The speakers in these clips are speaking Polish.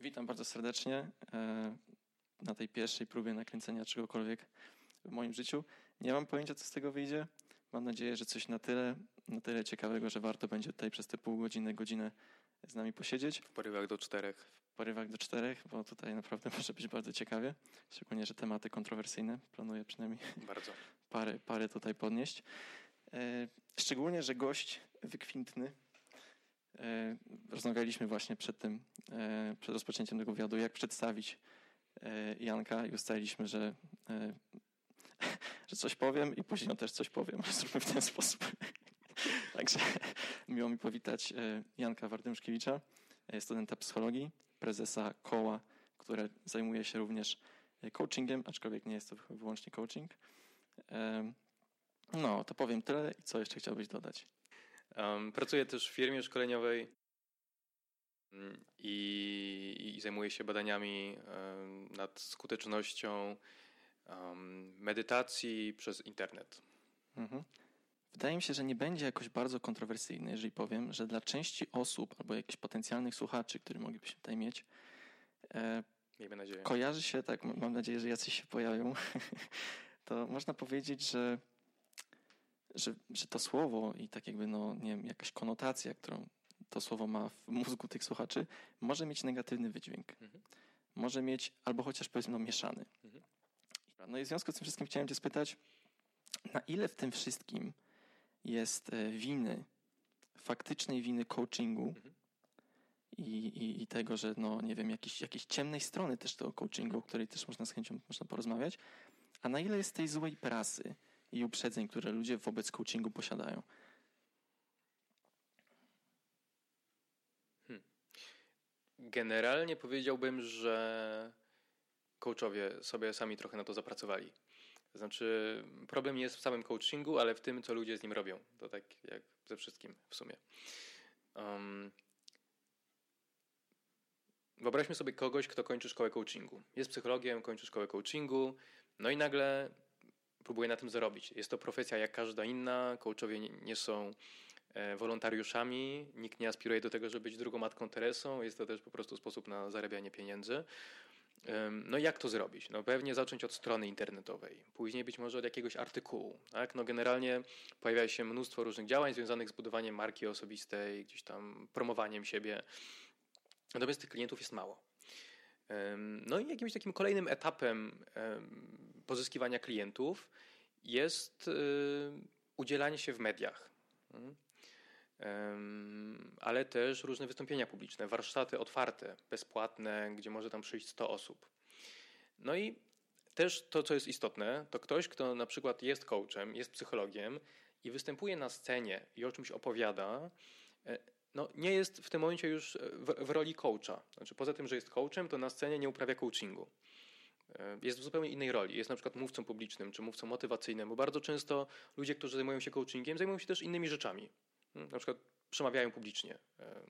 Witam bardzo serdecznie e, na tej pierwszej próbie nakręcenia czegokolwiek w moim życiu. Nie mam pojęcia, co z tego wyjdzie. Mam nadzieję, że coś na tyle, na tyle ciekawego, że warto będzie tutaj przez te pół godziny, godzinę z nami posiedzieć. W porywach do czterech. W porywach do czterech, bo tutaj naprawdę może być bardzo ciekawie. Szczególnie, że tematy kontrowersyjne planuję przynajmniej Bardzo. parę, parę tutaj podnieść. E, szczególnie, że gość wykwintny. E, rozmawialiśmy właśnie przed tym, e, przed rozpoczęciem tego wywiadu, jak przedstawić Janka i ustaliliśmy, że, że coś powiem i później on też coś powiem. Zróbmy w ten sposób. Także miło mi powitać Janka Wardymszkiewicza, studenta psychologii, prezesa koła, które zajmuje się również coachingiem, aczkolwiek nie jest to wyłącznie coaching. No, to powiem tyle i co jeszcze chciałbyś dodać? Um, pracuję też w firmie szkoleniowej mm, i, i zajmuję się badaniami um, nad skutecznością um, medytacji przez internet. Mhm. Wydaje mi się, że nie będzie jakoś bardzo kontrowersyjny, jeżeli powiem, że dla części osób albo jakichś potencjalnych słuchaczy, którzy moglibyśmy tutaj mieć, e, Miejmy nadzieję. kojarzy się, tak, mam nadzieję, że jacyś się pojawią, to można powiedzieć, że że, że to słowo i tak jakby, no, nie wiem, jakaś konotacja, którą to słowo ma w mózgu tych słuchaczy, może mieć negatywny wydźwięk. Mhm. Może mieć, albo chociaż powiedzmy, no, mieszany. Mhm. No i w związku z tym wszystkim chciałem Cię spytać, na ile w tym wszystkim jest e, winy, faktycznej winy coachingu mhm. i, i, i, tego, że no nie wiem, jakiejś, jakiejś ciemnej strony też tego coachingu, o której też można z chęcią można porozmawiać, a na ile jest tej złej prasy, i uprzedzeń, które ludzie wobec coachingu posiadają. Hmm. Generalnie powiedziałbym, że coachowie sobie sami trochę na to zapracowali. Znaczy, problem nie jest w samym coachingu, ale w tym, co ludzie z nim robią. To tak jak ze wszystkim w sumie. Um, wyobraźmy sobie kogoś, kto kończy szkołę coachingu. Jest psychologiem, kończy szkołę coachingu, no i nagle próbuje na tym zarobić. Jest to profesja jak każda inna. Coachowie nie są e, wolontariuszami, nikt nie aspiruje do tego, żeby być drugą matką Teresą. Jest to też po prostu sposób na zarabianie pieniędzy. No jak to zrobić? No pewnie zacząć od strony internetowej, później być może od jakiegoś artykułu. Tak? No generalnie pojawia się mnóstwo różnych działań związanych z budowaniem marki osobistej, gdzieś tam promowaniem siebie. Natomiast tych klientów jest mało. No i jakimś takim kolejnym etapem pozyskiwania klientów jest y, udzielanie się w mediach. Mhm. Ale też różne wystąpienia publiczne, warsztaty otwarte, bezpłatne, gdzie może tam przyjść 100 osób. No i też to, co jest istotne, to ktoś, kto na przykład jest coachem, jest psychologiem i występuje na scenie i o czymś opowiada, e, no, nie jest w tym momencie już w, w roli coacha. Znaczy, poza tym, że jest coachem, to na scenie nie uprawia coachingu. E, jest w zupełnie innej roli. Jest na przykład mówcą publicznym czy mówcą motywacyjnym, bo bardzo często ludzie, którzy zajmują się coachingiem, zajmują się też innymi rzeczami. Hmm, na przykład przemawiają publicznie. E,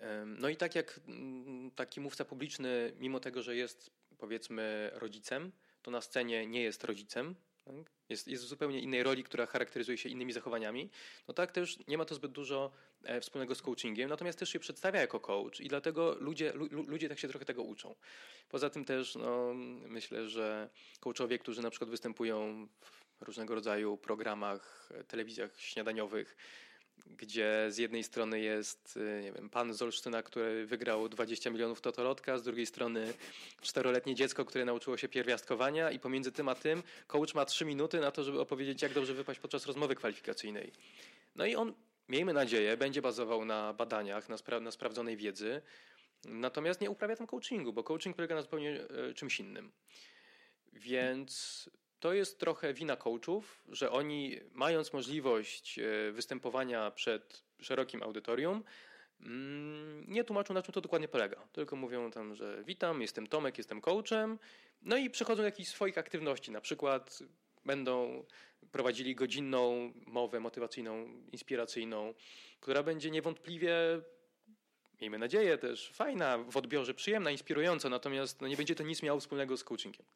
e, no i tak jak mm, taki mówca publiczny, mimo tego, że jest powiedzmy rodzicem, to na scenie nie jest rodzicem, tak? jest, jest w zupełnie innej roli, która charakteryzuje się innymi zachowaniami, no tak też nie ma to zbyt dużo e, wspólnego z coachingiem, natomiast też się przedstawia jako coach i dlatego ludzie, lu, ludzie tak się trochę tego uczą. Poza tym też no, myślę, że coachowie, którzy na przykład występują w różnego rodzaju programach, e, telewizjach śniadaniowych, gdzie z jednej strony jest y, nie wiem, pan z Olsztyna, który wygrał 20 milionów totolotka, z drugiej strony czteroletnie dziecko, które nauczyło się pierwiastkowania i pomiędzy tym a tym coach ma trzy minuty na to, żeby opowiedzieć, jak dobrze wypaść podczas rozmowy kwalifikacyjnej. No i on, miejmy nadzieję, będzie bazował na badaniach, na, spra na sprawdzonej wiedzy, natomiast nie uprawia tam coachingu, bo coaching polega na zupełnie e, czymś innym. Więc to jest trochę wina coachów, że oni, mając możliwość e, występowania przed szerokim audytorium, mm, nie tłumaczą, na czym to dokładnie polega. Tylko mówią tam, że witam, jestem Tomek, jestem coachem, no i przechodzą do jakichś swoich aktywności, na przykład będą prowadzili godzinną mowę motywacyjną, inspiracyjną, która będzie niewątpliwie, miejmy nadzieję, też fajna, w odbiorze przyjemna, inspirująca, natomiast no, nie będzie to nic miało wspólnego z coachingiem.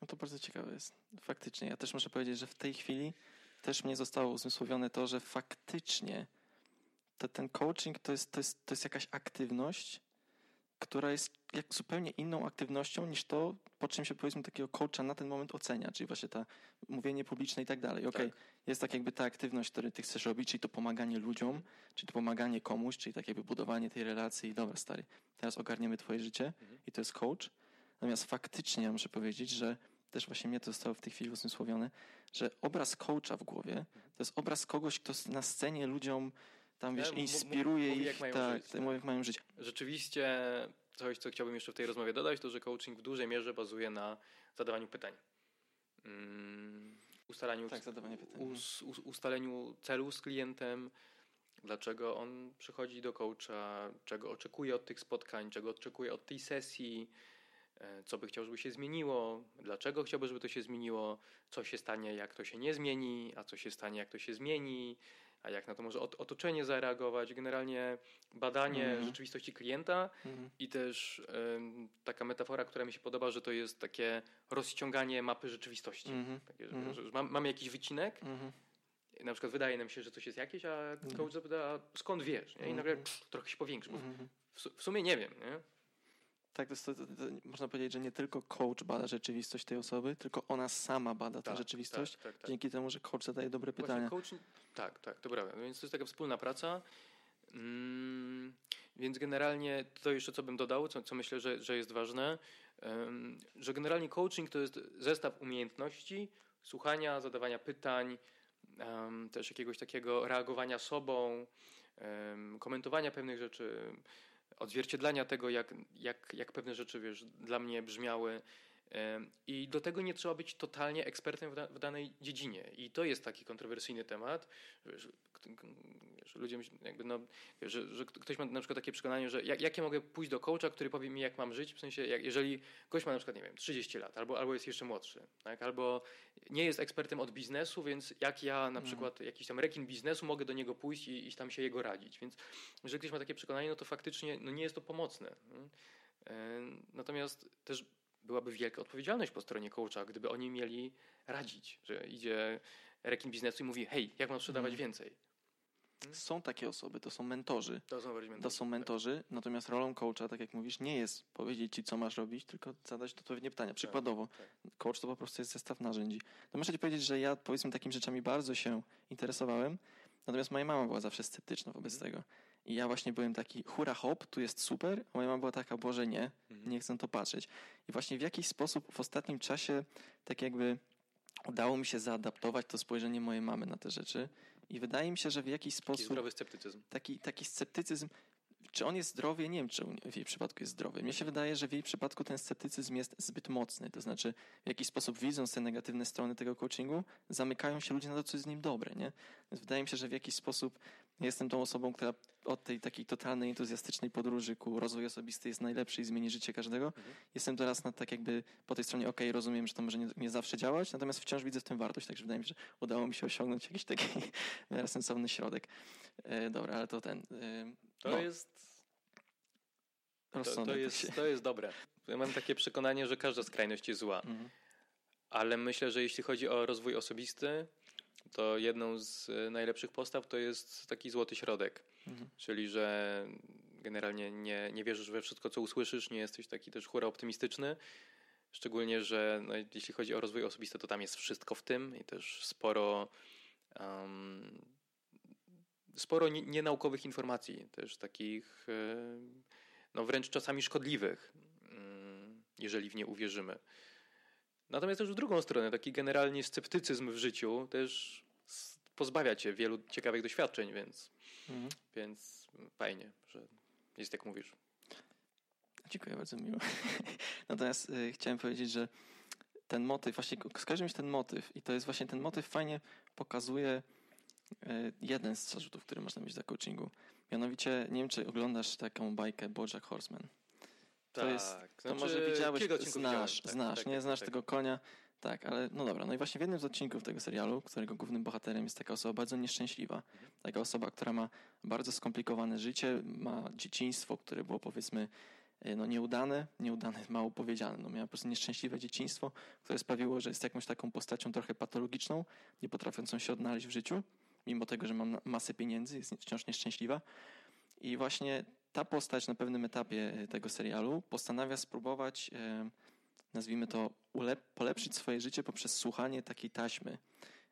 No to bardzo ciekawe jest. Faktycznie. Ja też muszę powiedzieć, że w tej chwili też mnie zostało uzmysłowione to, że faktycznie ten coaching to jest, to, jest, to jest jakaś aktywność, która jest jak zupełnie inną aktywnością niż to, po czym się powiedzmy takiego coacha na ten moment ocenia, czyli właśnie ta mówienie publiczne i tak dalej. Okej, Tak. jest tak jakby ta aktywność, którą ty chcesz robić, czyli to pomaganie ludziom, czyli to pomaganie komuś, czyli tak jakby budowanie tej relacji i dobra stary, teraz ogarniemy twoje życie Mhm. i to jest coach. Natomiast faktycznie ja muszę powiedzieć, że też właśnie mnie to zostało w tej chwili uzmysłowione, że obraz coacha w głowie to jest obraz kogoś, kto na scenie ludziom tam wiesz, inspiruje mówi, ich, jak tak, żyć, tak, mówi, jak mają żyć. Rzeczywiście coś, co chciałbym jeszcze w tej rozmowie dodać, to że coaching w dużej mierze bazuje na zadawaniu pytań. Mm, ustalaniu, Tak, zadawanie pytań. Mhm. us, us, ustaleniu celu z klientem, dlaczego on przychodzi do coacha, czego oczekuje od tych spotkań, czego oczekuje od tej sesji, co by chciał, żeby się zmieniło, dlaczego chciałby, żeby to się zmieniło, co się stanie, jak to się nie zmieni, a co się stanie, jak to się zmieni, a jak na to może ot- otoczenie zareagować. Generalnie badanie Mhm. rzeczywistości klienta Mhm. i też taka metafora, która mi się podoba, że to jest takie rozciąganie mapy rzeczywistości. Mhm. Takie, że, Mhm. że mam, mamy jakiś wycinek, Mhm. na przykład wydaje nam się, że coś jest jakieś, a Mhm. coach zapyta, "A skąd wiesz? Nie? I nagle pff, trochę się powiększy. W, w sumie nie wiem. Nie? Tak, to, jest, to, to, można powiedzieć, że nie tylko coach bada rzeczywistość tej osoby, tylko ona sama bada tę Tak, rzeczywistość, Tak, tak, tak. dzięki temu, że coach zadaje dobre Właśnie pytania. Coach, tak, tak, to prawda. No Więc to jest taka wspólna praca. Mm, więc generalnie to jeszcze co bym dodał, co, co myślę, że, że jest ważne, em, że generalnie coaching to jest zestaw umiejętności, słuchania, zadawania pytań, em, też jakiegoś takiego reagowania sobą, em, komentowania pewnych rzeczy, odzwierciedlania tego, jak, jak, jak pewne rzeczy wiesz, dla mnie brzmiały. I do tego nie trzeba być totalnie ekspertem w, da, w danej dziedzinie. I to jest taki kontrowersyjny temat, że, że, że ludzie jakby no, że, że ktoś ma na przykład takie przekonanie, że jak, jak ja mogę pójść do coacha, który powie mi, jak mam żyć, w sensie, jak, jeżeli gość ma na przykład, nie wiem, 30 lat, albo, albo jest jeszcze młodszy, tak? albo nie jest ekspertem od biznesu, więc jak ja na Mhm. przykład jakiś tam rekin biznesu mogę do niego pójść i, i tam się jego radzić. Więc jeżeli ktoś ma takie przekonanie, no to faktycznie no nie jest to pomocne. E, Natomiast też byłaby wielka odpowiedzialność po stronie coacha, gdyby oni mieli radzić, że idzie rekin biznesu i mówi, hej, jak mam sprzedawać Mhm. więcej? Są takie osoby, to są mentorzy. To są bardziej To mentorzy, są mentorzy, natomiast rolą coacha, tak jak mówisz, nie jest powiedzieć ci, co masz robić, tylko zadać odpowiednie pytania. Przykładowo, tak. coach to po prostu jest zestaw narzędzi. To muszę ci powiedzieć, że ja powiedzmy takimi rzeczami bardzo się interesowałem, natomiast moja mama była zawsze sceptyczna wobec Mhm. tego. I ja właśnie byłem taki hura hop, tu jest super, a moja mama była taka, Boże nie, Mhm. nie chcę to patrzeć. I właśnie w jakiś sposób w ostatnim czasie tak jakby udało mi się zaadaptować to spojrzenie mojej mamy na te rzeczy i wydaje mi się, że w jakiś Taki sposób zdrowy sceptycyzm. taki, taki sceptycyzm, czy on jest zdrowy? Nie wiem, czy w jej przypadku jest zdrowy. Mnie się wydaje, że w jej przypadku ten sceptycyzm jest zbyt mocny. To znaczy, w jakiś sposób widząc te negatywne strony tego coachingu, zamykają się ludzie na to, co jest w nim dobre. Nie? Więc wydaje mi się, że w jakiś sposób jestem tą osobą, która od tej takiej totalnej, entuzjastycznej podróży ku rozwoju osobisty jest najlepszy i zmieni życie każdego. Mhm. Jestem teraz na tak jakby po tej stronie, okej, rozumiem, że to może nie, nie zawsze działać, natomiast wciąż widzę w tym wartość, także wydaje mi się, że udało mi się osiągnąć jakiś taki sensowny środek. E, dobra, ale to ten... E, To no, jest To, rozsądek to, jest, to jest dobre. Ja mam takie przekonanie, że każda skrajność jest zła, Mhm. ale myślę, że jeśli chodzi o rozwój osobisty, to jedną z e, najlepszych postaw to jest taki złoty środek. Mhm. Czyli, że generalnie nie, nie wierzysz we wszystko, co usłyszysz, nie jesteś taki też hura optymistyczny. Szczególnie, że no, jeśli chodzi o rozwój osobisty, to tam jest wszystko w tym i też sporo, um, sporo nie- nienaukowych informacji, też takich e, no, wręcz czasami szkodliwych, mm, jeżeli w nie uwierzymy. Natomiast też w drugą stronę, taki generalnie sceptycyzm w życiu też pozbawia cię wielu ciekawych doświadczeń, więc Mhm. więc fajnie, że jest jak mówisz. Dziękuję bardzo miło. Natomiast y, chciałem powiedzieć, że ten motyw, właśnie ko- skojarzy mi się ten motyw i to jest właśnie ten motyw fajnie pokazuje y, jeden z zarzutów, który można mieć dla coachingu. Mianowicie, nie wiem, czy oglądasz taką bajkę Bojack Horseman. To jest- To może widziałeś, znasz, tak, znasz, tak, nie tak, znasz tak. tego konia. Tak, ale no dobra. No i właśnie w jednym z odcinków tego serialu, którego głównym bohaterem jest taka osoba bardzo nieszczęśliwa. Mhm. Taka osoba, która ma bardzo skomplikowane życie, ma dzieciństwo, które było powiedzmy e, no nieudane, nieudane mało powiedziane. No miała po prostu nieszczęśliwe dzieciństwo, które sprawiło, że jest jakąś taką postacią trochę patologiczną, nie potrafiącą się odnaleźć w życiu, mimo tego, że ma masę pieniędzy, jest wciąż nieszczęśliwa. I właśnie ta postać na pewnym etapie e, tego serialu postanawia spróbować, e, nazwijmy to, polepszyć swoje życie poprzez słuchanie takiej taśmy.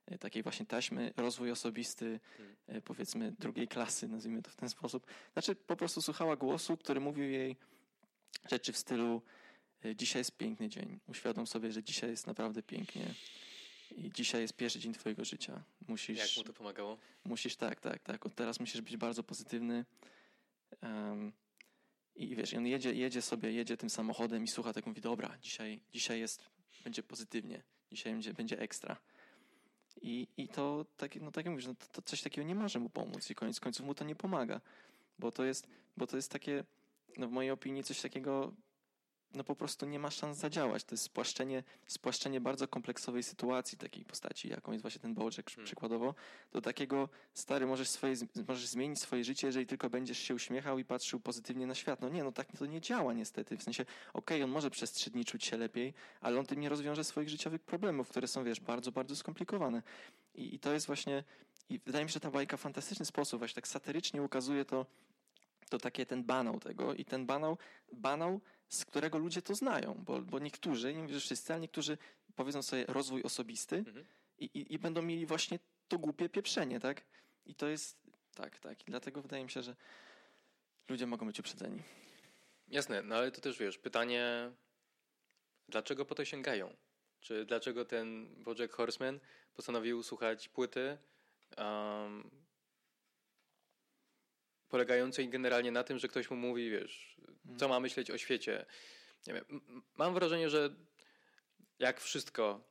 e, Takiej właśnie taśmy, rozwój osobisty, Hmm. powiedzmy drugiej klasy, nazwijmy to w ten sposób. Znaczy po prostu słuchała głosu, który mówił jej rzeczy w stylu dzisiaj jest piękny dzień, uświadom sobie, że dzisiaj jest naprawdę pięknie i dzisiaj jest pierwszy dzień twojego życia. Musisz, Jak mu to pomagało? musisz tak, tak, tak, od teraz musisz być bardzo pozytywny. I wiesz, on jedzie, jedzie sobie, jedzie tym samochodem i słucha tak, mówi, dobra, dzisiaj, dzisiaj jest, będzie pozytywnie, dzisiaj będzie, będzie ekstra. I, I to, tak, no tak jak mówisz, no to, to coś takiego nie może mu pomóc i koniec końców mu to nie pomaga, bo to jest, bo to jest takie, no w mojej opinii coś takiego, no po prostu nie ma szans zadziałać. To jest spłaszczenie, spłaszczenie bardzo kompleksowej sytuacji takiej postaci, jaką jest właśnie ten Bołczek Hmm. przykładowo, do takiego, stary, możesz, swoje, możesz zmienić swoje życie, jeżeli tylko będziesz się uśmiechał i patrzył pozytywnie na świat. No nie, no tak to nie działa niestety. W sensie, okej, on może przez trzy dni czuć się lepiej, ale on tym nie rozwiąże swoich życiowych problemów, które są, wiesz, bardzo, bardzo skomplikowane. I, i to jest właśnie, i wydaje mi się, że ta bajka w fantastyczny sposób właśnie tak satyrycznie ukazuje to, to takie ten banał tego i ten banał, banał, z którego ludzie to znają, bo, bo niektórzy, nie mówię, że wszyscy, ale niektórzy powiedzą sobie rozwój osobisty Mhm. i, i, i będą mieli właśnie to głupie pieprzenie, tak? I to jest, tak, tak. I dlatego wydaje mi się, że ludzie mogą być uprzedzeni. Jasne, no ale to też wiesz, pytanie, dlaczego po to sięgają? Czy dlaczego ten Bojack Horseman postanowił słuchać płyty um, polegającej generalnie na tym, że ktoś mu mówi, wiesz, co ma myśleć o świecie. Nie wiem, mam wrażenie, że jak wszystko,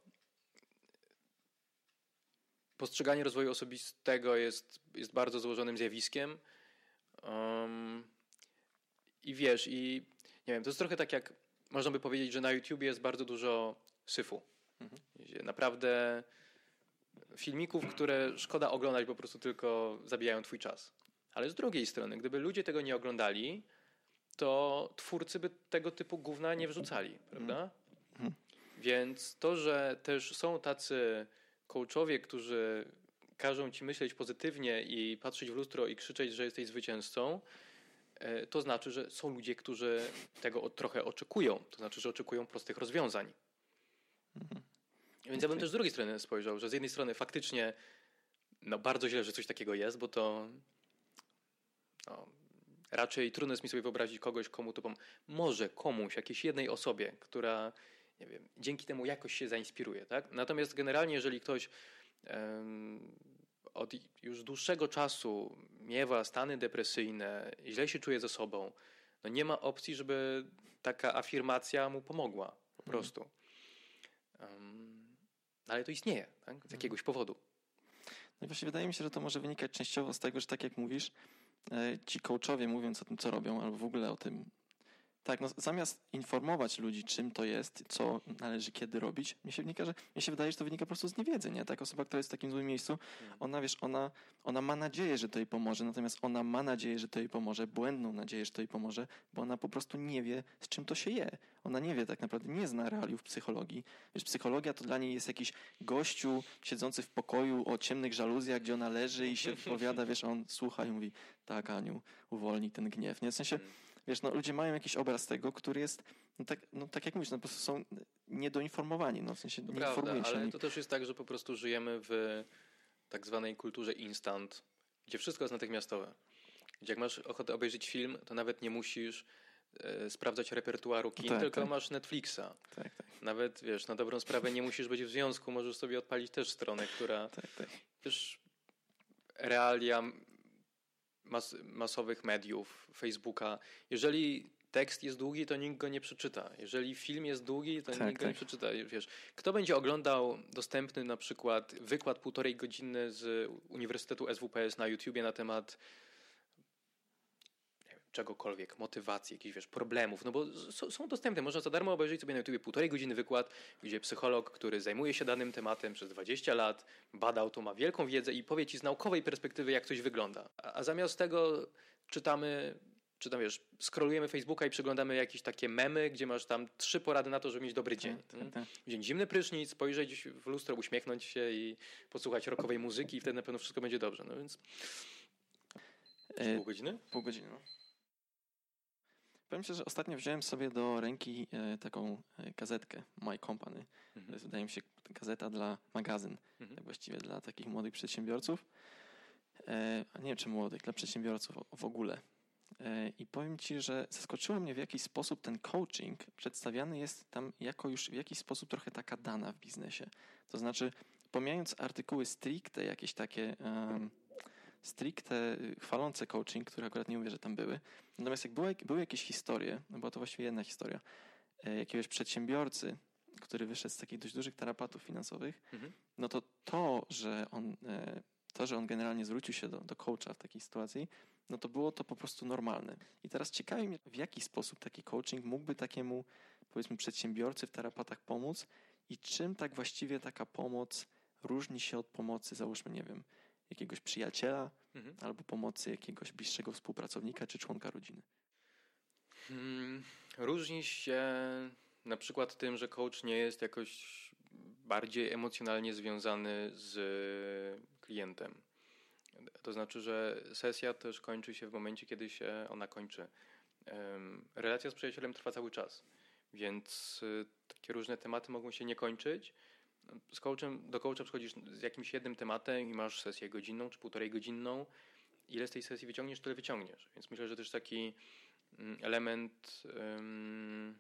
postrzeganie rozwoju osobistego jest, jest bardzo złożonym zjawiskiem. Um, I wiesz, i nie wiem, to jest trochę tak jak można by powiedzieć, że na YouTubie jest bardzo dużo syfu. Mhm. Naprawdę filmików, które szkoda oglądać, po prostu tylko zabijają twój czas. Ale z drugiej strony, gdyby ludzie tego nie oglądali, to twórcy by tego typu gówna nie wrzucali, prawda? Więc to, że też są tacy coachowie, którzy każą ci myśleć pozytywnie i patrzeć w lustro i krzyczeć, że jesteś zwycięzcą, e, to znaczy, że są ludzie, którzy tego trochę oczekują. To znaczy, że oczekują prostych rozwiązań. Więc ja bym też z drugiej strony spojrzał, że z jednej strony faktycznie no bardzo źle, że coś takiego jest, bo to no, raczej trudno jest mi sobie wyobrazić kogoś, komu to pom- może komuś, jakiejś jednej osobie, która nie wiem, dzięki temu jakoś się zainspiruje, tak? Natomiast generalnie, jeżeli ktoś em, od już dłuższego czasu miewa stany depresyjne, źle się czuje ze sobą, no nie ma opcji, żeby taka afirmacja mu pomogła po prostu. Em, ale to istnieje, tak? Z jakiegoś powodu. No właśnie wydaje mi się, że to może wynikać częściowo z tego, że tak jak mówisz, ci coachowie mówiąc o tym, co robią, albo w ogóle o tym, tak, no zamiast informować ludzi, czym to jest, co należy kiedy robić, mi się, wynika, że, mi się wydaje, że to wynika po prostu z niewiedzy, nie? Tak, osoba, która jest w takim złym miejscu, ona, wiesz, ona, ona ma nadzieję, że to jej pomoże, natomiast ona ma nadzieję, że to jej pomoże, błędną nadzieję, że to jej pomoże, bo ona po prostu nie wie, z czym to się je. Ona nie wie tak naprawdę, nie zna realiów psychologii. Wiesz, psychologia to dla niej jest jakiś gościu siedzący w pokoju o ciemnych żaluzjach, gdzie ona leży i się wypowiada, wiesz, on słucha i mówi, tak Aniu, uwolnij ten gniew. Nie? W sensie, wiesz, no, ludzie mają jakiś obraz tego, który jest, no tak, no, tak jak mówisz, no, po prostu są niedoinformowani, no, w sensie nie prawda, informują się ale nich. to też jest tak, że po prostu żyjemy w tak zwanej kulturze instant, gdzie wszystko jest natychmiastowe. Gdzie jak masz ochotę obejrzeć film, to nawet nie musisz e, sprawdzać repertuaru kin, Tak, tylko tak. masz Netflixa. Tak, tak, Nawet, wiesz, na dobrą sprawę nie musisz być w związku, możesz sobie odpalić też stronę, która tak, tak. realia mas masowych mediów, Facebooka. Jeżeli tekst jest długi, to nikt go nie przeczyta. Jeżeli film jest długi, to Tak, nikt go nie tak. przeczyta. Wiesz, kto będzie oglądał dostępny na przykład wykład półtorej godziny z Uniwersytetu SWPS na YouTubie na temat czegokolwiek, motywacji, jakichś wiesz, problemów, no bo są dostępne. Można za darmo obejrzeć sobie na YouTubie półtorej godziny wykład, gdzie psycholog, który zajmuje się danym tematem przez 20 lat, badał to, ma wielką wiedzę i powie ci z naukowej perspektywy, jak coś wygląda. A, a zamiast tego czytamy, czy tam wiesz, scrollujemy Facebooka i przeglądamy jakieś takie memy, gdzie masz tam trzy porady na to, żeby mieć dobry dzień. Tak, tak, Mm. tak. Dzień zimny prysznic, spojrzeć w lustro, uśmiechnąć się i posłuchać rockowej muzyki i wtedy na pewno wszystko będzie dobrze. No więc E, pół godziny? Pół godziny. No. Powiem szczerze, że ostatnio wziąłem sobie do ręki e, taką e, gazetkę My Company. To Mhm. jest, wydaje mi się, gazeta dla magazyn, Mhm. tak właściwie dla takich młodych przedsiębiorców. E, a nie wiem, czy młodych, dla przedsiębiorców w- ogóle. I powiem Ci, że zaskoczyło mnie, w jaki sposób ten coaching przedstawiany jest tam jako już w jakiś sposób trochę taka dana w biznesie. To znaczy, pomijając artykuły stricte, jakieś takie um, stricte y, chwalące coaching, które akurat nie mówię, że tam były. Natomiast jak były, były jakieś historie, no była to właściwie jedna historia, e, jakiegoś przedsiębiorcy, który wyszedł z takich dość dużych tarapatów finansowych, Mhm. no to to, że on, e, to, że on generalnie zwrócił się do, do coacha w takiej sytuacji, no to było to po prostu normalne. I teraz ciekawi mnie, w jaki sposób taki coaching mógłby takiemu, powiedzmy, przedsiębiorcy w tarapatach pomóc i czym tak właściwie taka pomoc różni się od pomocy, załóżmy, nie wiem, jakiegoś przyjaciela Mhm. albo pomocy jakiegoś bliższego współpracownika czy członka rodziny. Hmm, Różni się na przykład tym, że coach nie jest jakoś bardziej emocjonalnie związany z klientem. To znaczy, że sesja też kończy się w momencie, kiedy się ona kończy. Relacja z przyjacielem trwa cały czas, więc y, takie różne tematy mogą się nie kończyć. Z coachem, do coacha przychodzisz z jakimś jednym tematem i masz sesję godzinną czy półtorej godzinną. Ile z tej sesji wyciągniesz, tyle wyciągniesz. Więc myślę, że też taki mm, element em,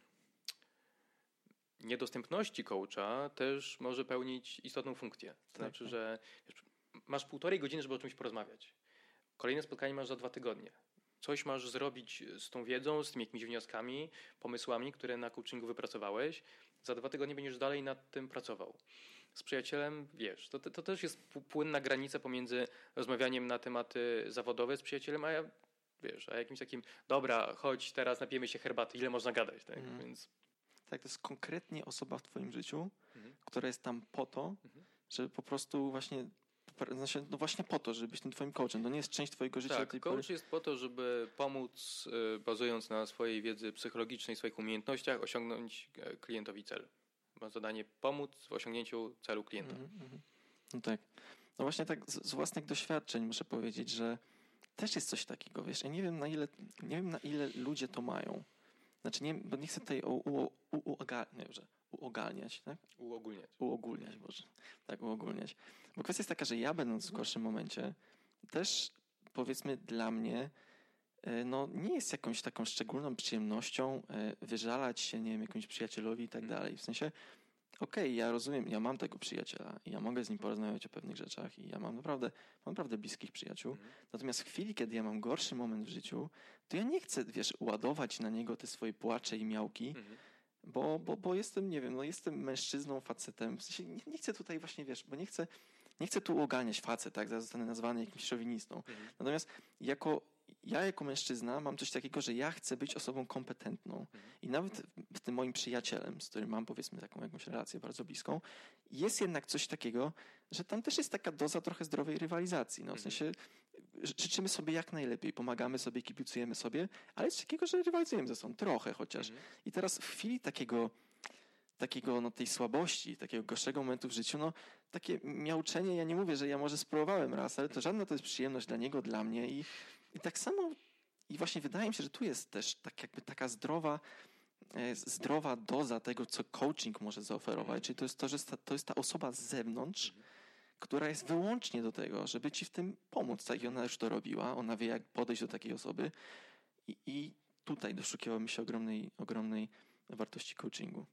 niedostępności coacha też może pełnić istotną funkcję. To Tak, znaczy, tak. że wiesz, masz półtorej godziny, żeby o czymś porozmawiać. Kolejne spotkanie masz za dwa tygodnie. Coś masz zrobić z tą wiedzą, z tymi jakimiś wnioskami, pomysłami, które na coachingu wypracowałeś. Za dwa tygodnie będziesz dalej nad tym pracował. Z przyjacielem, wiesz, to, to też jest płynna granica pomiędzy rozmawianiem na tematy zawodowe z przyjacielem, a ja, wiesz, a jakimś takim, dobra, chodź teraz napijemy się herbaty, ile można gadać, tak? Mhm. Więc Tak, to jest konkretnie osoba w Twoim życiu, Mhm. która jest tam po to, Mhm. żeby po prostu właśnie, znaczy, no właśnie po to, żeby być tym Twoim coachem. To nie jest część Twojego życia. Tak, tej pory. coach jest po to, żeby pomóc, y, bazując na swojej wiedzy psychologicznej, swoich umiejętnościach, osiągnąć e, klientowi cel. Ma zadanie pomóc w osiągnięciu celu klienta. Mhm, mhm. No tak. No właśnie tak z, z własnych doświadczeń muszę powiedzieć, że też jest coś takiego, wiesz, ja nie wiem na ile, nie wiem na ile ludzie to mają. Znaczy nie, bo nie chcę tutaj u, u, u, uoga- nie, że uogalniać, tak? Uogólniać. Uogólniać, Boże. Tak, uogólniać. Bo kwestia jest taka, że ja będąc w gorszym momencie, też powiedzmy dla mnie, e, no nie jest jakąś taką szczególną przyjemnością e, wyżalać się, nie wiem, jakimś przyjacielowi i tak Mhm. dalej. W sensie, okej, ja rozumiem, ja mam tego przyjaciela i ja mogę z nim porozmawiać o pewnych rzeczach i ja mam naprawdę, mam naprawdę bliskich przyjaciół. Mhm. Natomiast w chwili, kiedy ja mam gorszy moment w życiu, to ja nie chcę, wiesz, ładować na niego te swoje płacze i miałki, Mhm. Bo, bo, bo jestem, nie wiem, no jestem mężczyzną, facetem. W sensie nie, nie chcę tutaj właśnie, wiesz, bo nie chcę, nie chcę tu oganiać facet, tak? Zaraz zostanę nazwany jakimś szowinistą. Mhm. Natomiast jako, ja jako mężczyzna mam coś takiego, że ja chcę być osobą kompetentną. Mhm. I nawet w tym moim przyjacielem, z którym mam powiedzmy taką jakąś relację bardzo bliską, jest jednak coś takiego, że tam też jest taka doza trochę zdrowej rywalizacji. No, w Mhm. sensie życzymy sobie jak najlepiej, pomagamy sobie, kibicujemy sobie, ale jest takiego, że rywalizujemy ze sobą, trochę chociaż. Mhm. I teraz w chwili takiego, takiego no, tej słabości, takiego gorszego momentu w życiu, no takie miauczenie, ja nie mówię, że ja może spróbowałem raz, ale to żadna to jest przyjemność dla niego, dla mnie i, i tak samo i właśnie wydaje mi się, że tu jest też tak jakby taka zdrowa e, zdrowa doza tego, co coaching może zaoferować, czyli to jest to, że to jest ta osoba z zewnątrz, Mhm. Która jest wyłącznie do tego, żeby ci w tym pomóc. Tak i ona już to robiła, ona wie, jak podejść do takiej osoby i, i tutaj doszukiwałbym się ogromnej, ogromnej wartości coachingu.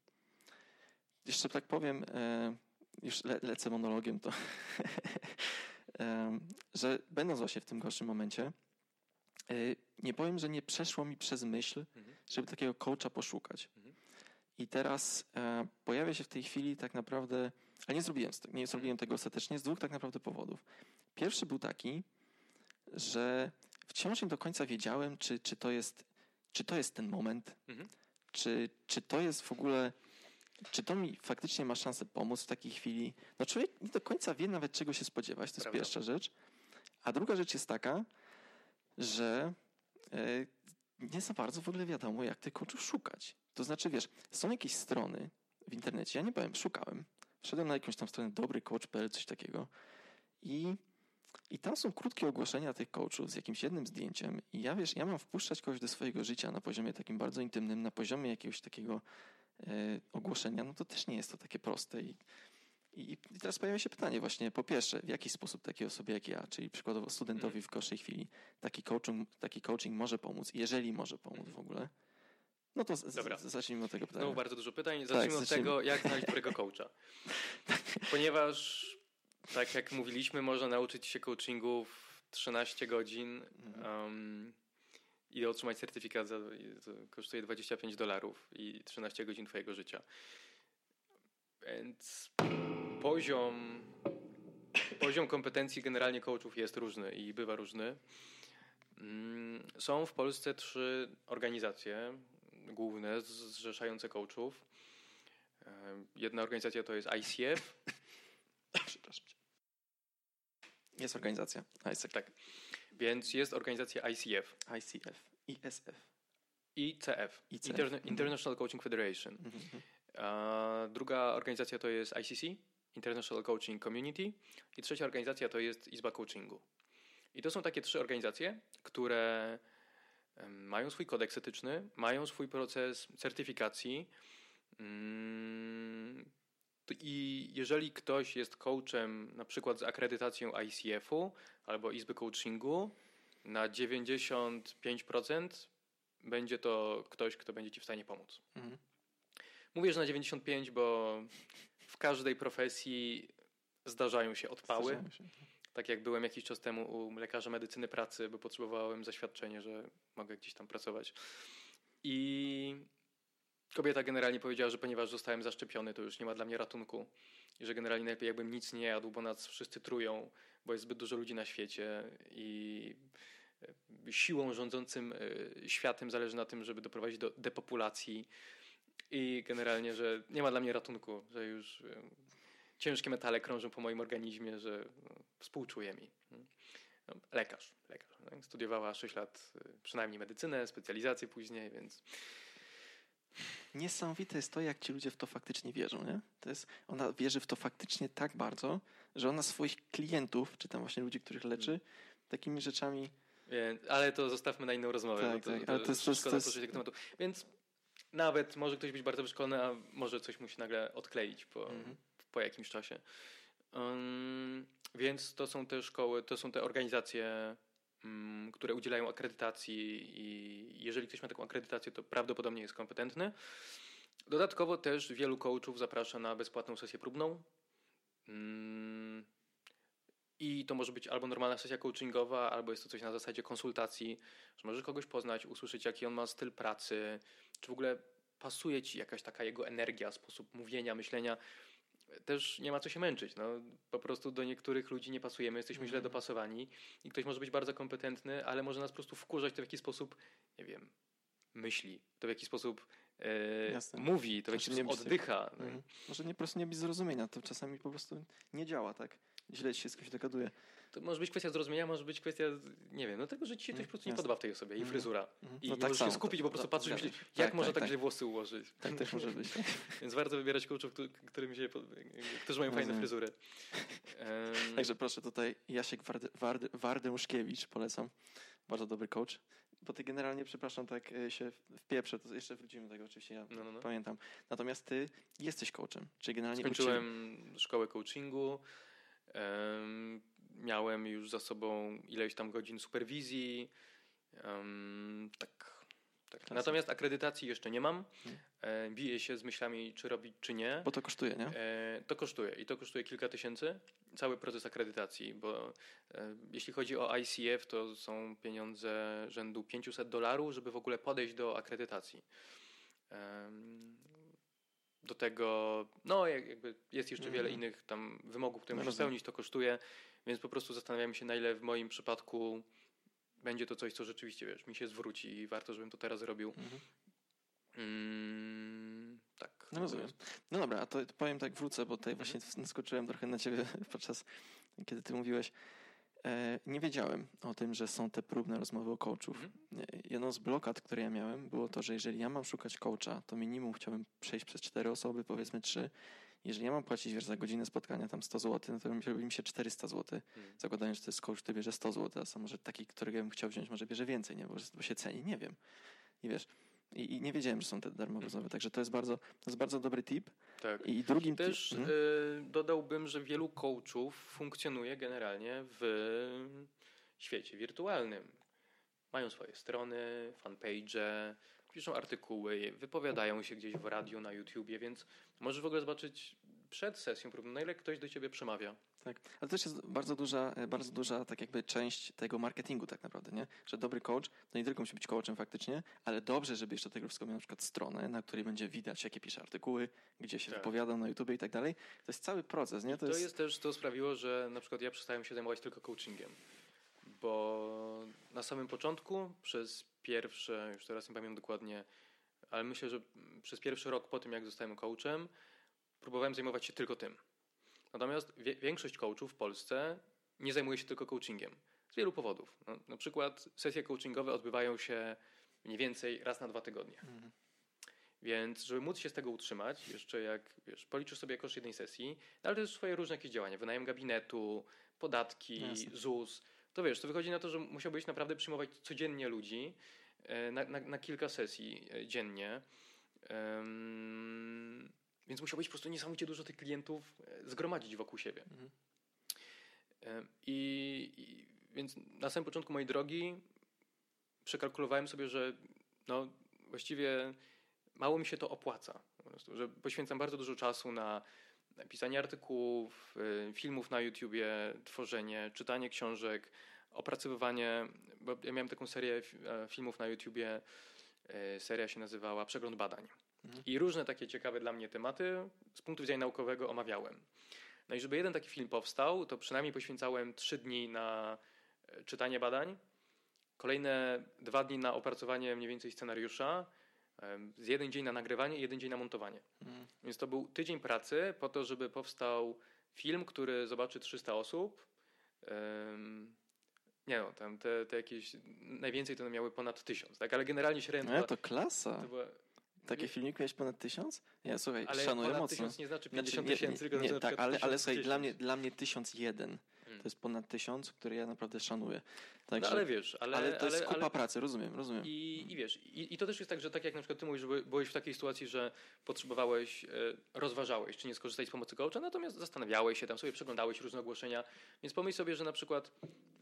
Jeszcze tak powiem, e, już le, lecę monologiem, to e, że będąc właśnie w tym gorszym momencie, e, nie powiem, że nie przeszło mi przez myśl, Mhm. żeby takiego coacha poszukać. Mhm. I teraz pojawia się w tej chwili tak naprawdę, ale nie zrobiłem, nie zrobiłem tego ostatecznie z dwóch tak naprawdę powodów. Pierwszy był taki, że wciąż nie do końca wiedziałem, czy, czy, to, jest, czy to jest ten moment, Mhm. czy, czy to jest w ogóle, czy to mi faktycznie ma szansę pomóc w takiej chwili. No człowiek nie do końca wie nawet czego się spodziewać, to jest Prawda. pierwsza rzecz. A druga rzecz jest taka, że e, nie za bardzo w ogóle wiadomo, jak tych coachów szukać. To znaczy, wiesz, są jakieś strony w internecie, ja nie powiem, szukałem. Wszedłem na jakąś tam stronę dobrycoach.pl, coś takiego i I tam są krótkie ogłoszenia tych coachów z jakimś jednym zdjęciem i ja wiesz, ja mam wpuszczać kogoś do swojego życia na poziomie takim bardzo intymnym, na poziomie jakiegoś takiego e, ogłoszenia, no to też nie jest to takie proste i, i, I teraz pojawia się pytanie właśnie, po pierwsze, w jaki sposób takiej osobie jak ja, czyli przykładowo studentowi Mm. w gorszej chwili, taki coaching, taki coaching może pomóc, jeżeli może pomóc w ogóle, no to z, Dobra. zacznijmy od tego pytania. Znowu bardzo dużo pytań. Zacznijmy od Tak, zacznijmy. tego, jak znaleźć dobrego coacha. Ponieważ, tak jak mówiliśmy, można nauczyć się coachingu w 13 godzin um, i otrzymać certyfikat za, kosztuje 25 dolarów i 13 godzin twojego życia. Więc poziom, poziom kompetencji generalnie coachów jest różny i bywa różny. Mm, Są w Polsce trzy organizacje główne zrzeszające coachów. E, Jedna organizacja to jest ICF, Przepraszam. Jest organizacja ISEC, tak. Więc jest organizacja ICF ICF, ISF. ICF, Interne- mhm. International Coaching Federation. Mhm, mhm. A druga organizacja to jest ICC, International Coaching Community. I trzecia organizacja to jest Izba Coachingu. I to są takie trzy organizacje, które mają swój kodeks etyczny, mają swój proces certyfikacji. Mm, I jeżeli ktoś jest coachem, na przykład z akredytacją ICF-u albo Izby Coachingu, na 95% będzie to ktoś, kto będzie ci w stanie pomóc. Mhm. Mówię, że na 95, bo w każdej profesji zdarzają się odpały. Zdarzają się. Tak jak byłem jakiś czas temu u lekarza medycyny pracy, bo potrzebowałem zaświadczenie, że mogę gdzieś tam pracować. I kobieta generalnie powiedziała, że ponieważ zostałem zaszczepiony, to już nie ma dla mnie ratunku. I że generalnie najlepiej jakbym nic nie jadł, bo nas wszyscy trują, bo jest zbyt dużo ludzi na świecie i e, siłą rządzącym e, światem zależy na tym, żeby doprowadzić do depopulacji i generalnie, że nie ma dla mnie ratunku, że już e, ciężkie metale krążą po moim organizmie, że no, współczuje mi. No, lekarz, lekarz. tak? Studiowała 6 lat y, przynajmniej medycynę, specjalizację później, więc Niesamowite jest to, jak ci ludzie w to faktycznie wierzą, nie? To jest, ona wierzy w to faktycznie tak bardzo, że ona swoich klientów, czy tam właśnie ludzi, których leczy, takimi rzeczami ale to zostawmy na inną rozmowę. Tak, to, tak, ale to jest- to jest- szkoda to jest- tego tematu. Więc nawet może ktoś być bardzo wyszkolony, a może coś musi nagle odkleić po, Mhm. po jakimś czasie. Więc to są te szkoły, to są te organizacje, ym, które udzielają akredytacji i jeżeli ktoś ma taką akredytację, to prawdopodobnie jest kompetentny. Dodatkowo też wielu coachów zaprasza na bezpłatną sesję próbną. Ym, I to może być albo normalna sesja coachingowa, albo jest to coś na zasadzie konsultacji, że możesz kogoś poznać, usłyszeć, jaki on ma styl pracy, czy w ogóle pasuje ci jakaś taka jego energia, sposób mówienia, myślenia. Też nie ma co się męczyć. No, po prostu do niektórych ludzi nie pasujemy, jesteśmy źle Mhm. dopasowani i ktoś może być bardzo kompetentny, ale może nas po prostu wkurzać to w jaki sposób, nie wiem, myśli, to w jaki sposób e, mówi, to w jaki nie sposób oddycha. Mhm. Może nie po prostu nie być zrozumienia, to czasami po prostu nie działa tak. Źle się z kimś dogaduje. To może być kwestia zrozumienia, może być kwestia, nie wiem, no tego, że ci się coś Mm, po prostu nie podoba w tej osobie i Mhm. fryzura. Mhm. I No tak możesz samo, się skupić, to- bo po prostu to- patrzysz i zgadza myślisz, się. jak Tak, można tak, tak, tak. źle włosy ułożyć. Tak też może być. Więc warto wybierać coachów, któ- którym się, którzy mają fajne fryzury. Em, Także proszę tutaj Jasiek Wardy, Wardy, Wardężkiewicz, polecam. Bardzo dobry coach. Bo ty generalnie, przepraszam, tak e, się wpieprzę, to jeszcze wrócimy do tego oczywiście, ja No, no, no. pamiętam. Natomiast ty jesteś coachem, czyli generalnie Skończyłem szkołę coachingu. Em, miałem już za sobą ileś tam godzin superwizji. tak. tak. Natomiast akredytacji jeszcze nie mam. Mhm. E, biję się z myślami, czy robić, czy nie. Bo to kosztuje, nie? E, to kosztuje i to kosztuje kilka tysięcy. Cały proces akredytacji, bo e, jeśli chodzi o ICF, to są pieniądze rzędu 500 dolarów, żeby w ogóle podejść do akredytacji. Do tego, no jak- jakby jest jeszcze wiele Mhm. innych tam wymogów, które No rozumiem. spełnić, to kosztuje, więc po prostu zastanawiamy się, na ile w moim przypadku będzie to coś, co rzeczywiście, wiesz, mi się zwróci i warto, żebym to teraz zrobił. Mhm. Mm, tak. No rozumiem. No dobra, a to powiem tak, wrócę, bo tutaj właśnie Mhm. skoczyłem trochę na ciebie podczas, kiedy ty mówiłeś. E, nie wiedziałem o tym, że są te próbne rozmowy o coachów. Mhm. Jedną z blokad, które ja miałem, było to, że jeżeli ja mam szukać coacha, to minimum chciałbym przejść przez cztery osoby, powiedzmy trzy. Jeżeli ja mam płacić wiesz, za godzinę spotkania tam 100 zł, no to robi mi się 400 zł. Hmm. Zakładając, że to jest coach, który bierze 100 zł, a może taki, którego bym chciał wziąć, może bierze więcej, nie? Bo, bo się ceni, nie wiem. I wiesz, i, i, nie wiedziałem, że są te darmowe rozmowy, także to jest bardzo, to jest bardzo dobry tip. Tak. I drugim Też tip, y, dodałbym, że wielu coachów funkcjonuje generalnie w świecie wirtualnym. Mają swoje strony, fanpage, piszą artykuły, wypowiadają się gdzieś w radiu, na YouTubie, więc możesz w ogóle zobaczyć przed sesją próbną, na ile ktoś do ciebie przemawia. Tak, ale to też jest bardzo duża, e, bardzo duża tak jakby część tego marketingu tak naprawdę, nie? Że dobry coach to nie tylko musi być coachem faktycznie, ale dobrze, żeby jeszcze tego wszystko miał na przykład stronę, na której będzie widać, jakie pisze artykuły, gdzie się tak. wypowiada na YouTube i tak dalej. To jest cały proces, nie? To, to jest... jest też, to sprawiło, że na przykład ja przestałem się zajmować tylko coachingiem, bo na samym początku przez pierwsze, już teraz nie pamiętam dokładnie, ale myślę, że przez pierwszy rok po tym, jak zostałem coachem, próbowałem zajmować się tylko tym. Natomiast większość coachów w Polsce nie zajmuje się tylko coachingiem. Z wielu powodów. No, na przykład sesje coachingowe odbywają się mniej więcej raz na dwa tygodnie. Mhm. Więc żeby móc się z tego utrzymać, jeszcze jak wiesz, policzysz sobie koszt jednej sesji, no ale też swoje różne jakieś działania, wynajem gabinetu, podatki, Jasne. ZUS, to wiesz, to wychodzi na to, że musiałbyś naprawdę przyjmować codziennie ludzi e, na, na, na kilka sesji e, dziennie. Um, więc musiałbyś po prostu niesamowicie dużo tych klientów e, zgromadzić wokół siebie. Mhm. I, I, więc na samym początku mojej drogi przekalkulowałem sobie, że no, właściwie mało mi się to opłaca. Po prostu, że poświęcam bardzo dużo czasu na pisanie artykułów, y, filmów na YouTubie, tworzenie, czytanie książek, opracowywanie, bo ja miałem taką serię e, filmów na YouTubie, e, seria się nazywała Przegląd badań. Mhm. I różne takie ciekawe dla mnie tematy z punktu widzenia naukowego omawiałem. No i żeby jeden taki film powstał, to przynajmniej poświęcałem trzy dni na e, czytanie badań, kolejne dwa dni na opracowanie mniej więcej scenariusza, z jeden dzień na nagrywanie i jeden dzień na montowanie. Mhm. Więc to był tydzień pracy po to, żeby powstał film, który zobaczy 300 osób. Nie no, tam te, te jakieś, najwięcej to miały ponad tysiąc, tak? Ale generalnie średnio... No, to klasa. To była, takie filmiki miałeś ponad tysiąc? Nie, słuchaj, ale szanuję ponad mocno. tysiąc nie znaczy 50 znaczy, tysięcy, tylko nie, nie, tak, ale, ale słuchaj, dla mnie, dla mnie tysiąc jeden to jest ponad tysiąc, które ja naprawdę szanuję. Także, no ale wiesz, ale, ale to jest ale, kupa ale, pracy, rozumiem, rozumiem. I, i wiesz, i, i, to też jest tak, że tak jak na przykład ty mówisz, że byłeś w takiej sytuacji, że potrzebowałeś, e, rozważałeś, czy nie skorzystać z pomocy coacha, natomiast zastanawiałeś się, tam sobie przeglądałeś różne ogłoszenia, więc pomyśl sobie, że na przykład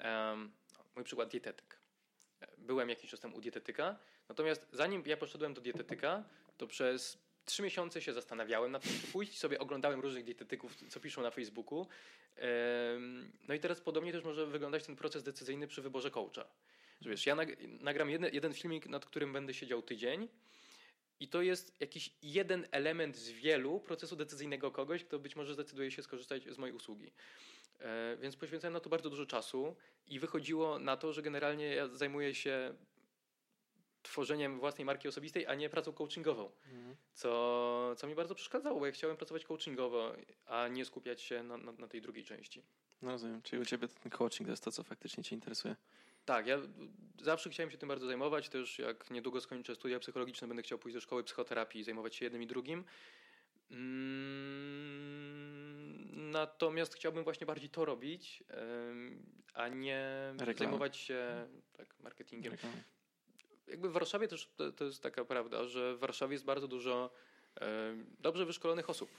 um, mój przykład dietetyk. Byłem jakiś czas temu u dietetyka, natomiast zanim ja poszedłem do dietetyka, to przez trzy miesiące się zastanawiałem nad tym, czy pójść. Sobie oglądałem różnych dietetyków, co piszą na Facebooku. No i teraz podobnie też może wyglądać ten proces decyzyjny przy wyborze coacha. Że wiesz, ja nagram jeden, jeden filmik, nad którym będę siedział tydzień i to jest jakiś jeden element z wielu procesu decyzyjnego kogoś, kto być może zdecyduje się skorzystać z mojej usługi. E, więc poświęcałem na to bardzo dużo czasu i wychodziło na to, że generalnie ja zajmuję się tworzeniem własnej marki osobistej, a nie pracą coachingową. Mhm. Co, co mi bardzo przeszkadzało, bo ja chciałem pracować coachingowo, a nie skupiać się na, na, na tej drugiej części. No rozumiem. Czyli u Ciebie ten coaching to jest to, co faktycznie Cię interesuje. Tak, ja zawsze chciałem się tym bardzo zajmować. Też jak niedługo skończę studia psychologiczne, będę chciał pójść do szkoły psychoterapii i zajmować się jednym i drugim. Mm, natomiast chciałbym właśnie bardziej to robić, a nie Reklamy. zajmować się tak, marketingiem. Reklamy jakby w Warszawie też to, to, jest taka prawda, że w Warszawie jest bardzo dużo dobrze wyszkolonych osób.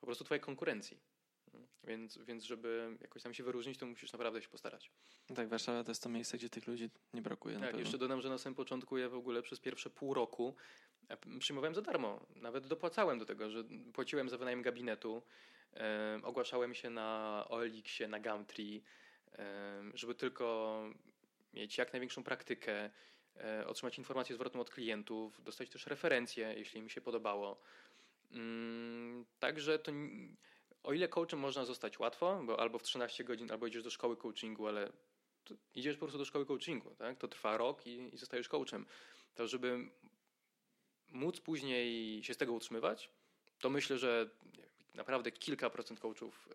Po prostu twojej konkurencji. Więc, więc żeby jakoś tam się wyróżnić, to musisz naprawdę się postarać. Tak, Warszawa to jest to miejsce, gdzie tych ludzi nie brakuje. Tak, jeszcze dodam, że na samym początku ja w ogóle przez pierwsze pół roku e, przyjmowałem za darmo. Nawet dopłacałem do tego, że płaciłem za wynajem gabinetu, e, ogłaszałem się na OLX-ie, na Gumtree, e, żeby tylko mieć jak największą praktykę, e, otrzymać informację zwrotną od klientów, dostać też referencje, jeśli mi się podobało. Mm, także to, o ile coachem można zostać łatwo, bo albo w 13 godzin, albo idziesz do szkoły coachingu, ale idziesz po prostu do szkoły coachingu, tak? to trwa rok i, i zostajesz coachem. To żeby móc później się z tego utrzymywać, to myślę, że naprawdę kilka procent coachów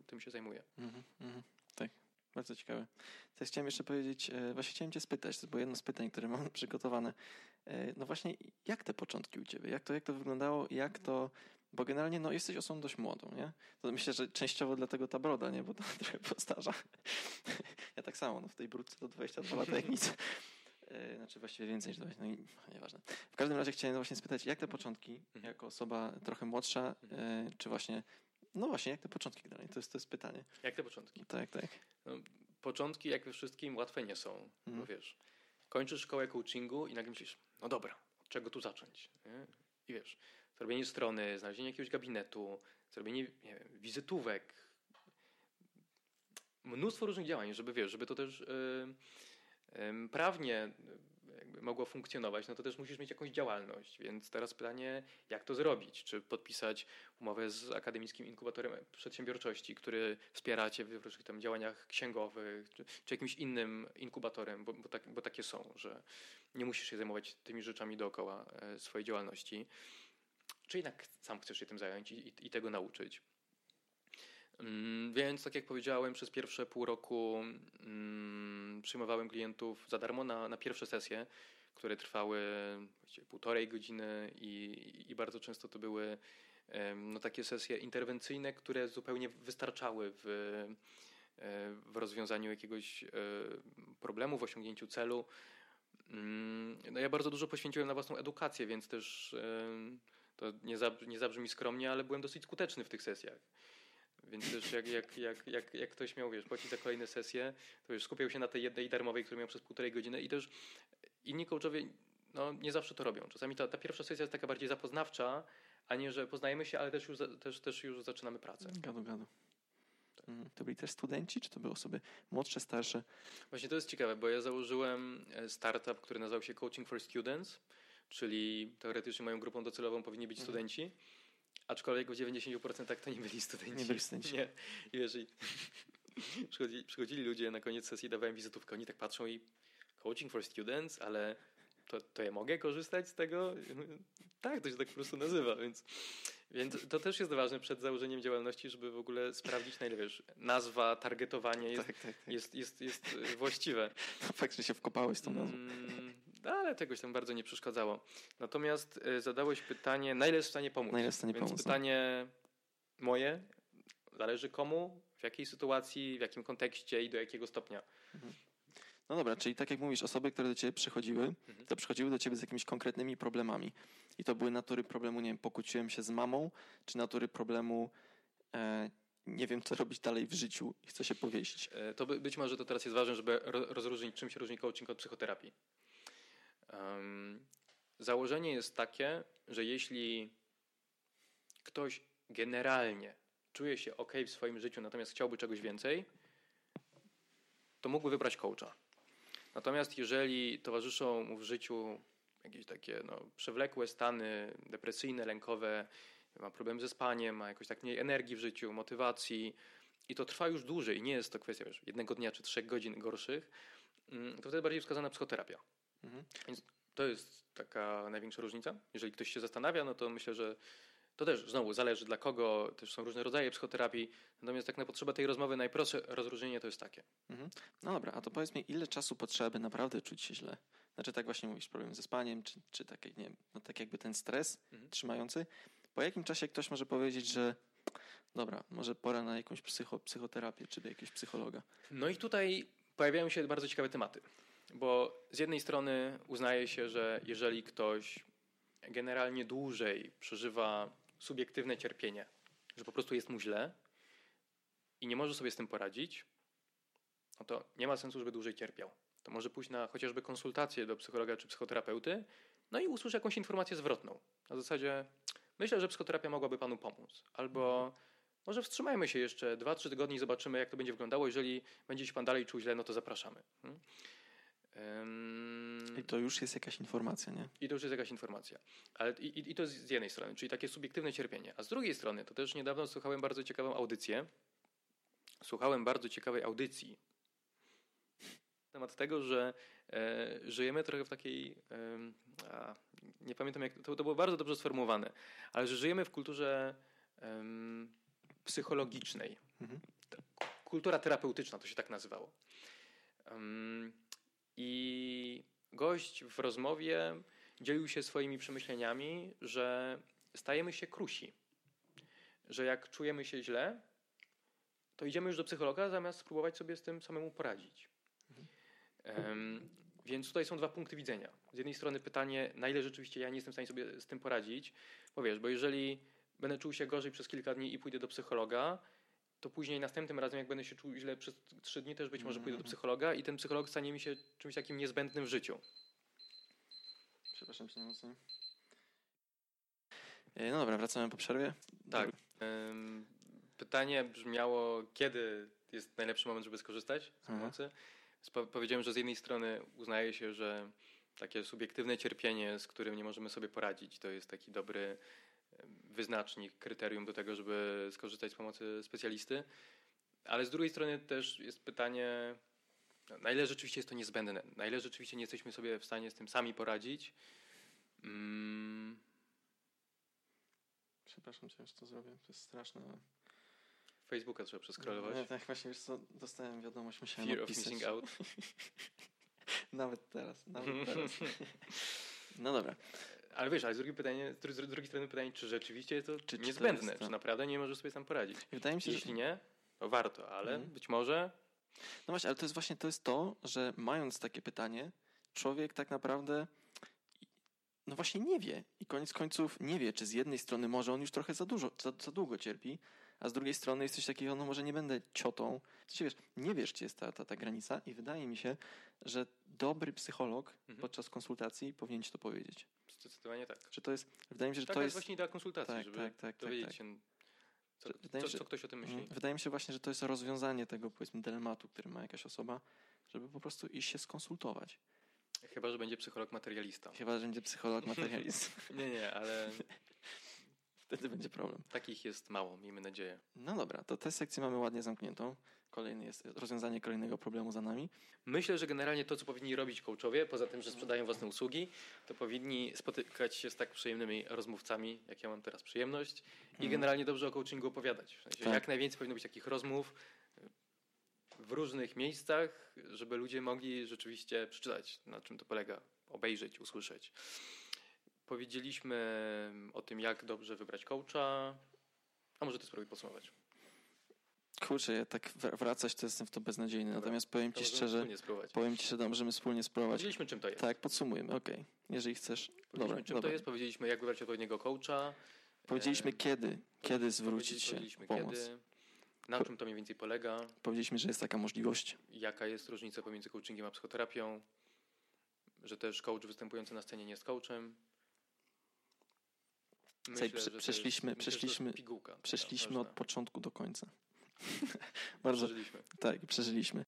y, tym się zajmuje. Mm -hmm, tak. Bardzo ciekawe. Chciałem jeszcze powiedzieć, e, właśnie chciałem cię spytać, to było jedno z pytań, które mam przygotowane. E, no właśnie, jak te początki u ciebie? Jak to, jak to wyglądało? Jak to, Bo generalnie no, jesteś osobą dość młodą, nie? To myślę, że częściowo dlatego ta broda, nie? Bo to trochę postarza. ja tak samo, no, w tej brudce to 22 lata jak nic. Znaczy właściwie więcej niż 20, no i nieważne. W każdym razie chciałem właśnie spytać, jak te początki, Mhm. jako osoba trochę młodsza, e, czy właśnie, no właśnie, jak te początki generalnie? To jest, to jest pytanie. Jak te początki? Tak, tak. Początki, jak we wszystkim, łatwe nie są. Bo Mhm. wiesz, kończysz szkołę coachingu i nagle myślisz, no dobra, od czego tu zacząć? Nie? I wiesz, zrobienie strony, znalezienie jakiegoś gabinetu, zrobienie nie wiem, wizytówek, mnóstwo różnych działań, żeby wiesz, żeby to też yy, yy, prawnie jakby mogło funkcjonować, no to też musisz mieć jakąś działalność. Więc teraz pytanie, jak to zrobić? Czy podpisać umowę z akademickim inkubatorem przedsiębiorczości, który wspiera cię w różnych tam działaniach księgowych, czy, czy jakimś innym inkubatorem, bo, bo, tak, bo takie są, że nie musisz się zajmować tymi rzeczami dookoła e, swojej działalności. Czy jednak sam chcesz się tym zająć i, i, i tego nauczyć. Mm, Więc, tak jak powiedziałem, przez pierwsze pół roku mm, przyjmowałem klientów za darmo na, na pierwsze sesje, które trwały półtorej godziny i, i bardzo często to były no, takie sesje interwencyjne, które zupełnie wystarczały w, w rozwiązaniu jakiegoś e, problemu, w osiągnięciu celu. Mm, No, ja bardzo dużo poświęciłem na własną edukację, więc też to nie, zabr- nie zabrzmi skromnie, ale byłem dosyć skuteczny w tych sesjach. Więc też jak, jak, jak, jak, jak ktoś miał, wiesz, płacić za kolejne sesje, to już skupiał się na tej jednej darmowej, którą miał przez półtorej godziny i też inni coachowie no, nie zawsze to robią. Czasami ta, ta pierwsza sesja jest taka bardziej zapoznawcza, a nie, że poznajemy się, ale też już, też, też już zaczynamy pracę. Gadu, gadu. Mhm. To byli też studenci, czy to były osoby młodsze, starsze? Właśnie to jest ciekawe, bo ja założyłem e, startup, który nazywał się Coaching for Students, czyli teoretycznie moją grupą docelową powinni być Mhm. studenci, aczkolwiek w 90% to nie byli studenci. Nie byli studenci. Nie. I wiesz, i przychodzili, przychodzili ludzie na koniec sesji, dawałem wizytówkę, oni tak patrzą i Coaching for Students, ale to, to ja mogę korzystać z tego? Tak, to się tak po prostu nazywa, więc, więc to też jest ważne przed założeniem działalności, żeby w ogóle sprawdzić, na ile wiesz, nazwa, targetowanie jest, tak, tak, tak. jest, jest, jest właściwe. Fakt, że się wkopałeś z tą nazwą. Mm, no, ale tegoś tam bardzo nie przeszkadzało. Natomiast y, zadałeś pytanie, na ile jest w stanie pomóc? Na ile w stanie Więc pomóc, no. pytanie moje, zależy komu, w jakiej sytuacji, w jakim kontekście i do jakiego stopnia. No dobra, czyli tak jak mówisz, osoby, które do ciebie przychodziły, Mhm. to przychodziły do ciebie z jakimiś konkretnymi problemami. I to były natury problemu, nie wiem, pokłóciłem się z mamą, czy natury problemu, e, nie wiem, co robić dalej w życiu i chcę się powiesić. E, To by, być może to teraz jest ważne, żeby ro, rozróżnić, czym się różni coaching od psychoterapii. Założenie jest takie, że jeśli ktoś generalnie czuje się ok w swoim życiu, natomiast chciałby czegoś więcej, to mógłby wybrać coacha. Natomiast jeżeli towarzyszą mu w życiu jakieś takie no, przewlekłe stany depresyjne, lękowe, ma problem ze spaniem, ma jakoś tak mniej energii w życiu, motywacji i to trwa już dłużej nie jest to kwestia wiesz, jednego dnia czy trzech godzin gorszych, mm, to wtedy bardziej wskazana psychoterapia. Mhm. To jest taka największa różnica. Jeżeli ktoś się zastanawia, no to myślę, że to też znowu zależy dla kogo, też są różne rodzaje psychoterapii. Natomiast tak na potrzeby tej rozmowy najprostsze rozróżnienie to jest takie. Mhm. No dobra, a to powiedz mi, ile czasu potrzeba, by naprawdę czuć się źle? Znaczy tak właśnie mówisz, problem ze spaniem, czy, czy tak, nie wiem, no tak jakby ten stres Mhm. trzymający. Po jakim czasie ktoś może powiedzieć, że dobra, może pora na jakąś psycho, psychoterapię, czy do jakiegoś psychologa? No i tutaj pojawiają się bardzo ciekawe tematy. Bo z jednej strony uznaje się, że jeżeli ktoś generalnie dłużej przeżywa subiektywne cierpienie, że po prostu jest mu źle i nie może sobie z tym poradzić, no to nie ma sensu, żeby dłużej cierpiał. To może pójść na chociażby konsultację do psychologa czy psychoterapeuty, no i usłyszy jakąś informację zwrotną. Na zasadzie, myślę, że psychoterapia mogłaby panu pomóc. Albo może wstrzymajmy się jeszcze 2-3 tygodnie i zobaczymy, jak to będzie wyglądało. Jeżeli będzie się pan dalej czuł źle, no to zapraszamy. I to już jest jakaś informacja, nie? I to już jest jakaś informacja. Ale i, i- to z jednej strony, czyli takie subiektywne cierpienie. A z drugiej strony, to też niedawno słuchałem bardzo ciekawą audycję. Słuchałem bardzo ciekawej audycji na temat tego, że e, żyjemy trochę w takiej. em, a, nie pamiętam, jak to, to było bardzo dobrze sformułowane, ale że żyjemy w kulturze em, psychologicznej. Mhm. Kultura terapeutyczna to się tak nazywało. I gość w rozmowie dzielił się swoimi przemyśleniami, że stajemy się krusi. że jak czujemy się źle, to idziemy już do psychologa, zamiast spróbować sobie z tym samemu poradzić. Um, więc tutaj są dwa punkty widzenia. Z jednej strony pytanie, na ile rzeczywiście ja nie jestem w stanie sobie z tym poradzić, bo wiesz, bo jeżeli będę czuł się gorzej przez kilka dni i pójdę do psychologa, to później następnym razem, jak będę się czuł źle przez trzy dni, też być może pójdę do psychologa i ten psycholog stanie mi się czymś takim niezbędnym w życiu. Przepraszam cię najmocniej. E, no dobra, wracamy po przerwie. Tak. Ym, pytanie brzmiało, kiedy jest najlepszy moment, żeby skorzystać z Mhm. pomocy. Powiedziałem, że z jednej strony uznaje się, że takie subiektywne cierpienie, z którym nie możemy sobie poradzić, to jest taki dobry wyznacznik, kryterium do tego, żeby skorzystać z pomocy specjalisty. Ale z drugiej strony też jest pytanie, no, na ile rzeczywiście jest to niezbędne, na ile rzeczywiście nie jesteśmy sobie w stanie z tym sami poradzić. Mm, Przepraszam cię, że to zrobię. To jest straszne. Facebooka trzeba przeskrolować. Nie, tak właśnie, wiesz co, dostałem wiadomość, musiałem Fear of odpisać. missing out. Nawet teraz, nawet teraz. No dobra. Ale wiesz, ale z drugiej, pytanie, z dru- z drugiej strony pytanie, czy rzeczywiście jest to Czy- czy to niezbędne? to- Czy naprawdę nie możesz sobie sam poradzić? Wydaje mi się, że... Jeśli nie, to warto, ale Mhm. być może No właśnie, ale to jest właśnie to, jest to, że mając takie pytanie, człowiek tak naprawdę no właśnie nie wie. I koniec końców nie wie, czy z jednej strony może on już trochę za dużo, za, za długo cierpi, a z drugiej strony jest coś takiego, no może nie będę ciotą. Sensie, wiesz, nie wiesz, gdzie jest ta, ta, ta granica i wydaje mi się, że dobry psycholog Mhm. podczas konsultacji powinien ci to powiedzieć. zdecydowanie tak. Że to jest, wydaje mi się, że Taka to jest właśnie idea konsultacji, tak, żeby tak, tak, tak, dowiedzieć tak. się, co, wydaje co, się- co ktoś o tym myśli. Mm, Wydaje mi się właśnie, że to jest rozwiązanie tego, powiedzmy, dylematu, który ma jakaś osoba, żeby po prostu iść się skonsultować. Chyba, że będzie psycholog materialista. Chyba, że będzie psycholog materialist. Nie, nie, ale Wtedy będzie problem. takich jest mało, miejmy nadzieję. No dobra, to tę sekcję mamy ładnie zamkniętą. Kolejny jest rozwiązanie kolejnego problemu za nami. Myślę, że generalnie to, co powinni robić coachowie, poza tym, że sprzedają własne usługi, to powinni spotykać się z tak przyjemnymi rozmówcami, jak ja mam teraz przyjemność, i Mhm. generalnie dobrze o coachingu opowiadać. W sensie Tak. Jak najwięcej powinno być takich rozmów w różnych miejscach, żeby ludzie mogli rzeczywiście przeczytać, na czym to polega, obejrzeć, usłyszeć. Powiedzieliśmy o tym, jak dobrze wybrać coacha. A może ty spróbuj podsumować. Kurczę, ja tak wr- wracać to jestem w to beznadziejny. Dobra, Natomiast powiem To ci szczerze, powiem ci, że możemy wspólnie spróbować. Powiedzieliśmy, czym to jest. Tak, podsumujmy, okej. Jeżeli chcesz. Powiedzieliśmy, Dobra, czym dobra. to jest, powiedzieliśmy, jak wybrać odpowiedniego coacha. Powiedzieliśmy E, kiedy, kiedy zwrócić się pomoc. Kiedy, na czym to mniej więcej polega, Powiedzieliśmy, że jest taka możliwość. jaka jest różnica pomiędzy coachingiem a psychoterapią, że też coach występujący na scenie nie jest coachem. Słuchaj, prze- że to jest- przeszliśmy- myślę, przeszliśmy- pigułka Przeszliśmy od początku do końca. Bardzo, Przeżyliśmy. tak, przeżyliśmy.